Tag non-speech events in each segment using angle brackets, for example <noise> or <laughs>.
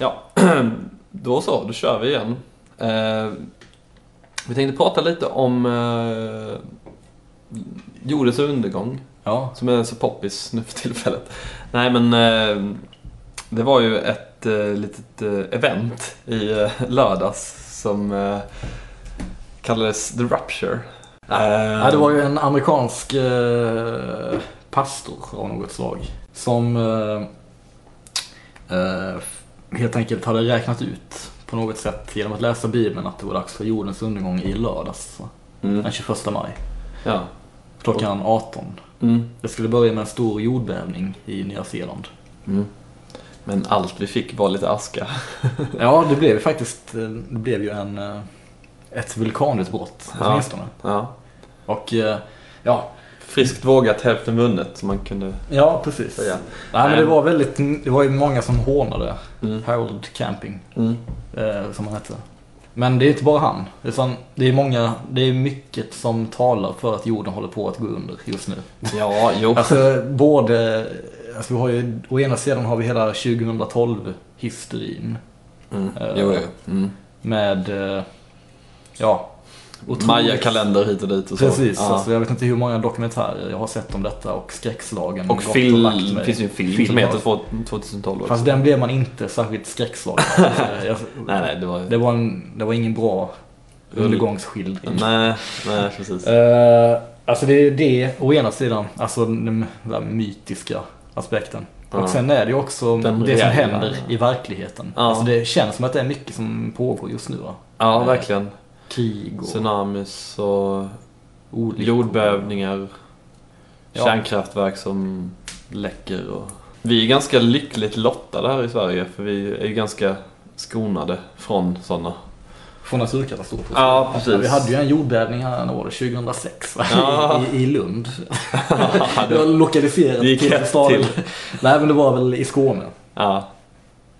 Ja, <clears throat> då så, då kör vi igen. Eh, vi tänkte prata lite om eh, jordens undergång, Ja. som är så poppis nu för tillfället. Nej, men eh, det var ju ett eh, litet eh, event i eh, lördags som eh, kallades The Rupture. Eh, ja, det var ju en amerikansk eh, pastor av något slag. Som eh, eh, helt enkelt hade räknat ut på något sätt genom att läsa Bibeln att det var dags för jordens undergång i lördags. mm, Den 21 maj. ja. Klockan 18. Mm, Det skulle börja med en stor jordbävning i Nya Zeeland. mm. Men allt vi fick var lite aska. <laughs> Ja, det blev faktiskt eh, det blev ju en, eh, ett vulkanutbrott Ja. åtminstone. Ja. Och eh, ja, Friskt vågat, hälften vunnet, som man kunde ja precis. säga. Nej, men det Nej. var väldigt, det var ju många som hånade Mm. Harold Camping, Mm. eh, som han hette. Men det är inte bara han, utan det är många, det är mycket som talar för att jorden håller på att gå under just nu. Ja, jo. Alltså både, alltså vi har ju, å ena sidan har vi hela 2012-hysterin Mm. Eh, Jo, jo. Mm. med, eh, ja, otroligt- Maya-kalender hit och dit och så. Precis, Ja. alltså, jag vet inte hur många dokumentärer jag har sett om detta och skräckslagen. och film, mig. det finns ju en film, Film som heter har- 2012 också. Fast den blev man inte särskilt skräckslagen <laughs> jag- Nej, nej, det var... Det var, en, det var ingen bra Mm. undergångsskildring. Nej, nej, precis. Eh, alltså det är det å ena sidan, alltså den där mytiska aspekten. Och sen är det ju också Den det som händer i verkligheten. Ja. Alltså det känns som att det är mycket som pågår just nu va? Ja, verkligen. Krig och Tsunamis och olyckor. jordbävningar. Ja. Kärnkraftverk som läcker och... Vi är ganska lyckligt lottade här i Sverige för vi är ju ganska skonade från sådana. Från naturkatastrofer. Ja, precis. Ja, vi hade ju en jordbävning här, var det? 2006 va? Ja. <laughs> I, i Lund. det var lokaliserat Det till staden. Nej men det var väl i Skåne. Ja,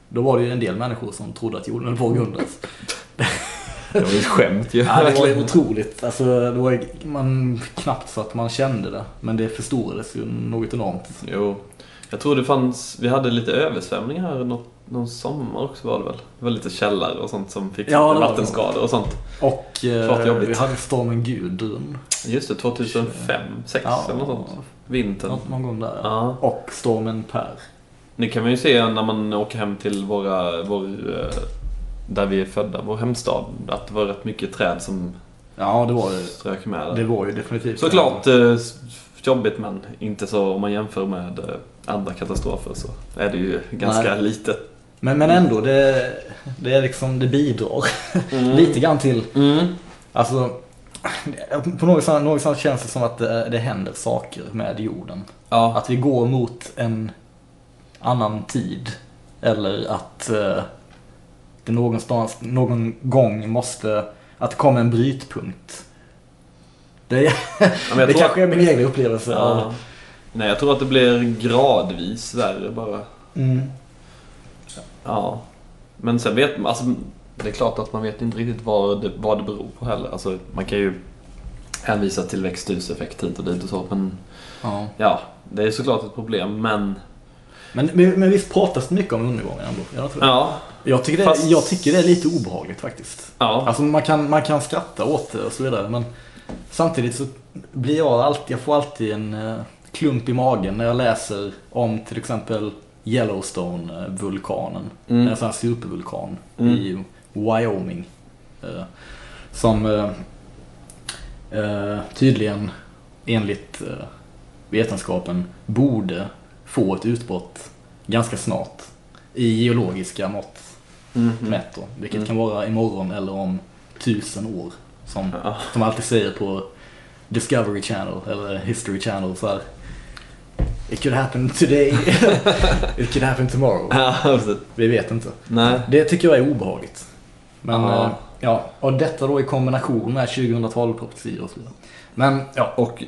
Då var det ju en del människor som trodde att jorden höll på under. <laughs> det var ju ett skämt ju. Ja, det var ju <laughs> otroligt. Alltså, det var man, knappt så att man kände det. Men det förstorades ju något enormt. Jo. Jag tror det fanns, vi hade lite översvämningar här något, någon sommar också var det väl? Det var lite källare och sånt som fick Ja, vattenskador och sånt. Och eh, vi hade stormen Gudrun. Just det, 2005, 6 Ja. eller något sånt. Vintern. Någon gång där. Ja. Och stormen Per. Det kan man ju se när man åker hem till våra, vår, eh, där vi är födda, vår hemstad. Att det var rätt mycket träd som Ja, det var strök med där. Det var ju definitivt. Såklart eh, jobbigt men inte så om man jämför med eh, andra katastrofer så är det ju ganska Nej. litet. Men, men ändå, det, det är liksom, det bidrar <laughs> lite grann till, Mm. alltså på något sätt, något sätt känns det som att det, det händer saker med jorden. Ja. Att vi går mot en annan tid. Eller att eh, det någonstans, någon gång måste, att det kommer en brytpunkt. Det, <laughs> Ja, det kanske är min egen upplevelse. Ja. av- Nej, jag tror att det blir gradvis värre bara. Mm. Ja. Men sen vet man, alltså, det är klart att man vet inte riktigt vad det, vad det beror på heller. Alltså, man kan ju hänvisa till växthuseffekt hit och dit och så, men Ja. ja, det är såklart ett problem, men Men, men, men visst pratas det mycket om undergången ändå? Jag, tror det. ja. jag, tycker det, Fast- jag tycker det är lite obehagligt faktiskt. Ja, Alltså man kan, man kan skratta åt det och så vidare men samtidigt så blir jag alltid, jag får alltid en eh, klump i magen när jag läser om till exempel Yellowstone-vulkanen. Mm. En sån här supervulkan Mm. i Wyoming. Eh, som eh, eh, tydligen enligt eh, vetenskapen borde få ett utbrott ganska snart. I geologiska mått Mhm. mätt då. Vilket Mm. kan vara imorgon eller om tusen år. Som Ja. alltid säger på Discovery Channel eller History Channel så här. It could happen today. <laughs> It could happen tomorrow. Ja. Vi vet inte. Nej. Det tycker jag är obehagligt. Men Ja. eh, ja, och detta då i kombination med 2012 profetior och så vidare. Men ja, Och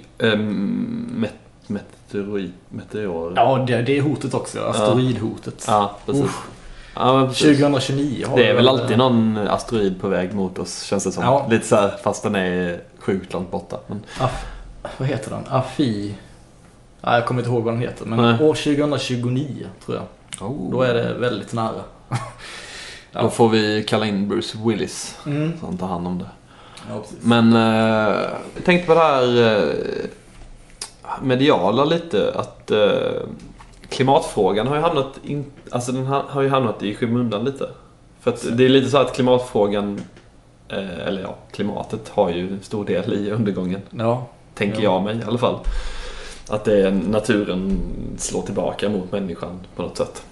met, meteorit, meteor. ja det, det är hotet också. Asteroidhotet. Ja, precis. Uff. Ja, men precis. 2029 har Det är väl alltid någon asteroid på väg mot oss känns det som. Ja. Lite så här, fast den är sjukt långt borta. Men, Af, vad heter den? Afi... Nej, jag kommer inte ihåg vad den heter. Men Nej. år 2029 tror jag. oh. Då är det väldigt nära. Ja. <laughs> Då får vi kalla in Bruce Willis Mm. så han tar hand om det. Ja. Men eh, jag tänkte på det här eh, mediala lite. Att eh, klimatfrågan har ju hamnat, in, alltså den har, har ju hamnat i skymundan lite. För att det är lite så att klimatfrågan, eh, eller ja, klimatet har ju en stor del i undergången. Ja. Tänker Ja. jag mig i alla fall. Att det är naturen slår tillbaka mot människan på något sätt.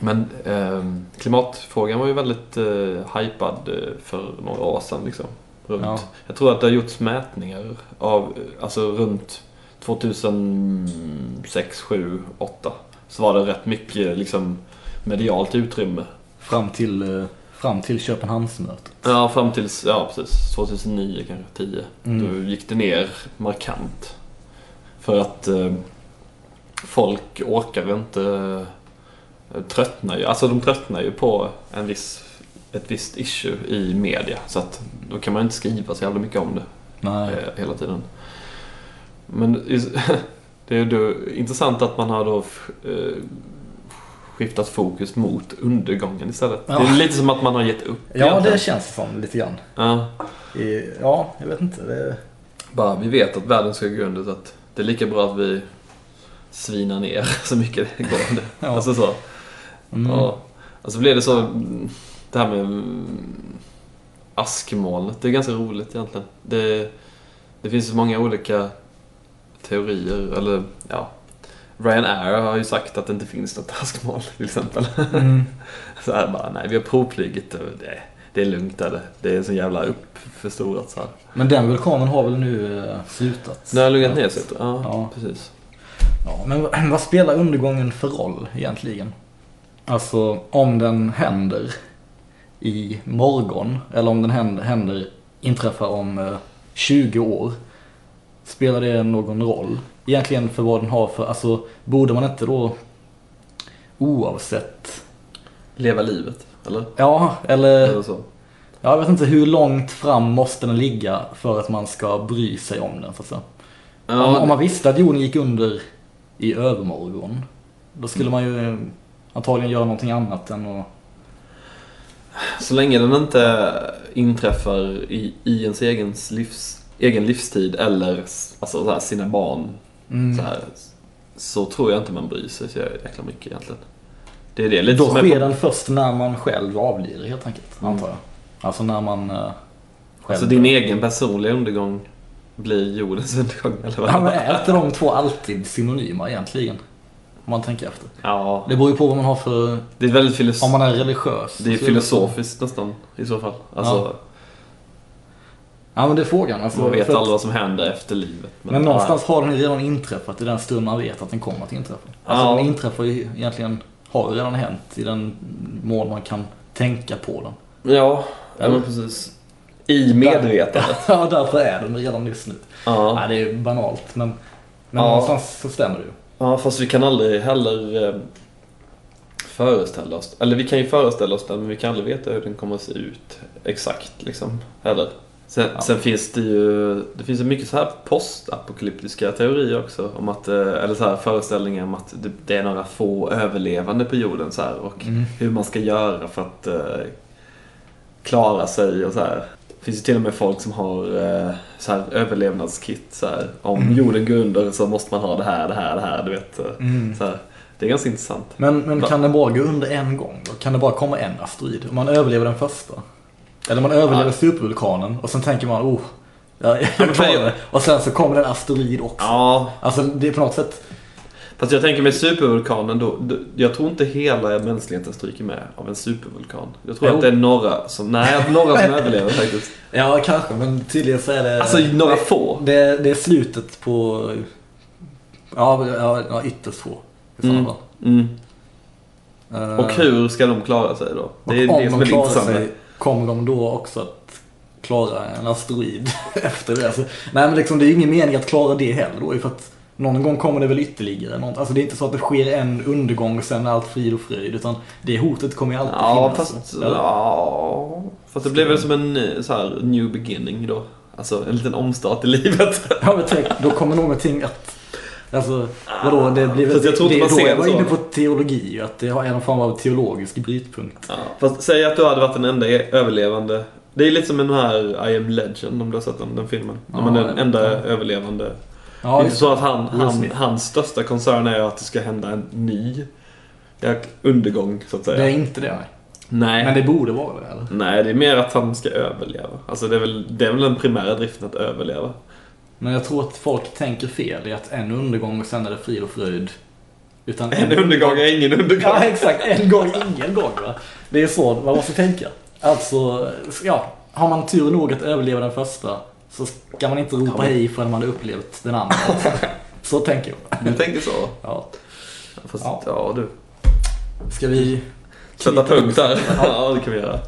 Men eh, klimatfrågan var ju väldigt eh, hypad eh, för några år sedan. Liksom, runt. Ja. Jag tror att det har gjorts mätningar av, alltså runt 2006, 7, 8. Så var det rätt mycket liksom, medialt utrymme. Fram till, eh, fram till Köpenhamnsmötet. Ja, fram till ja, precis, 2009 kanske, 10. Mm. Då gick det ner markant. För att eh, folk orkade inte, eh, tröttnar ju, alltså de tröttnar ju på en viss, ett visst issue i media. Så att då kan man inte skriva så jävla mycket om det eh, hela tiden. Men <laughs> det är då intressant att man har då eh, skiftat fokus mot undergången istället. Ja. Det är lite som att man har gett upp Ja, egentligen. det känns som lite grann. Ja. I, ja, jag vet inte. Det, Bara, vi vet att världen ska gå under så att det är lika bra att vi svinar ner <laughs> så mycket det går. Ja. Alltså så. mm. Ja. Alltså blir det så, det här med askmolnet, det är ganska roligt egentligen. Det, det finns så många olika teorier, eller ja. Ryanair har ju sagt att det inte finns något askmoln till exempel. Mm. <laughs> Så här bara, nej vi har provflygit och det, det är lugnt där det. Det är så jävla uppförstorat så här. Men den vulkanen har väl nu eh, slutat? Den har lugnat ner sig. Ja, Ja. precis. Ja, men vad- <clears throat> vad spelar undergången för roll egentligen? Alltså om den händer i morgon eller om den händer, händer inträffar om eh, 20 år. Spelar det någon roll? Egentligen för vad den har för, alltså borde man inte då oavsett, Leva livet, eller? ja eller Eller så. jag vet inte hur långt fram måste den ligga för att man ska bry sig om den så att säga. Ja, om, om man visste att jorden gick under i övermorgon, då skulle man ju antagligen göra någonting annat än att... Så länge den inte inträffar i, i ens egen, livs, egen livstid eller alltså, så här, sina barn Mm. så, här, så tror jag inte man bryr sig så jäkla mycket egentligen. Det är det lite Då är sker den först när man själv avlider helt enkelt, Mm. antar jag. Alltså när man eh, själv... Alltså din egen personliga undergång blir jordens undergång eller vad Ja, men är inte de två alltid synonyma egentligen? Om man tänker efter. Ja, Det beror ju på vad man har för... det är väldigt filos- Om man är religiös. det är filosofiskt nästan i så fall. Alltså, Ja men det är frågan. Alltså, man vet aldrig vad som händer efter livet. Men någonstans har den redan inträffat i den stund man vet att den kommer att inträffa. Alltså Ja. den inträffar ju egentligen, har ju redan hänt i den mån man kan tänka på den. Ja, ja men precis. I medvetandet. <laughs> Ja, därför är den redan just nu. Ja. Nej, det är banalt men, men Ja. någonstans så stämmer det ju. Ja, fast vi kan aldrig heller eh, föreställa oss, eller vi kan ju föreställa oss den, men vi kan aldrig veta hur den kommer att se ut exakt liksom, heller. Sen, Ja. sen finns det ju, det finns ju mycket så här postapokalyptiska teorier också, om att, eh, eller så här föreställningar om att det, är några få överlevande på jorden så här, och Mm. hur man ska göra för att eh, klara sig och så här. Det finns ju till och med folk som har eh, så här överlevnadskit så här. Om Mm. jorden går under så måste man ha det här, det här, det här. Du vet. eh, Mm. Så här. Det är ganska intressant. Men, men Va? kan den bara gå under en gång då? Kan det bara komma en asteroid? Om man överlever den första? Eller man överlever Ja. supervulkanen och sen tänker man oh, jag, jag klarar det. Och sen så kommer en asteroid också. Ja, Alltså det är på något sätt, fast jag tänker med supervulkanen då. Jag tror inte hela mänskligheten stryker med av en supervulkan. Jag tror Jo. att det är några som, nej, några som <laughs> överlever faktiskt. ja kanske men tydligen så är det Alltså några få. det, det är slutet på, ja, ja, ytterst få i Mm. Mm. Eh, Och hur ska de klara sig då? Det är det om som är det intressanta. sig, kommer de då också att klara en asteroid <laughs> efter det? Alltså, nej men liksom det är ju ingen mening att klara det heller då. För att någon gång kommer det väl ytterligare något. Alltså det är inte så att det sker en undergång och sen är allt frid och fröjd. Utan det hotet kommer ju alltid Ja, finnas. fast, Eller? ja, fast det blir väl som en eh, så här, new beginning då. Alltså en liten omstart i livet. Ja men tänk, då kommer någonting att Alltså, vadå, det blir väl... Jag tror inte det, man då ser det man så. inne på teologi, att det är någon form av teologisk brytpunkt. Ja, fast säg att du hade varit den enda överlevande. Det är lite som den här I am legend om du har sett den, den filmen. När Ja, man är den ja. enda överlevande. det Ja, är inte så att han, han, hans största koncern är att det ska hända en ny ja, undergång så att säga. det är inte det, nej. Nej. Men det borde vara det, eller? Nej, det är mer att han ska överleva. Alltså det är väl, det är väl den primära driften att överleva. Men jag tror att folk tänker fel i att en undergång och sen är det frid och fröjd. Utan En undergång är ingen undergång. Ja, exakt. En gång, ingen gång va. Det är så man måste tänka. Alltså, ja. Har man tur nog att överleva den första så ska man inte ropa hej förrän man har upplevt den andra. <laughs> Så tänker jag. Du tänker så? Ja. Fast, Ja. ja, du. Ska vi... Sätta punkt där. Ja, det kan vi göra.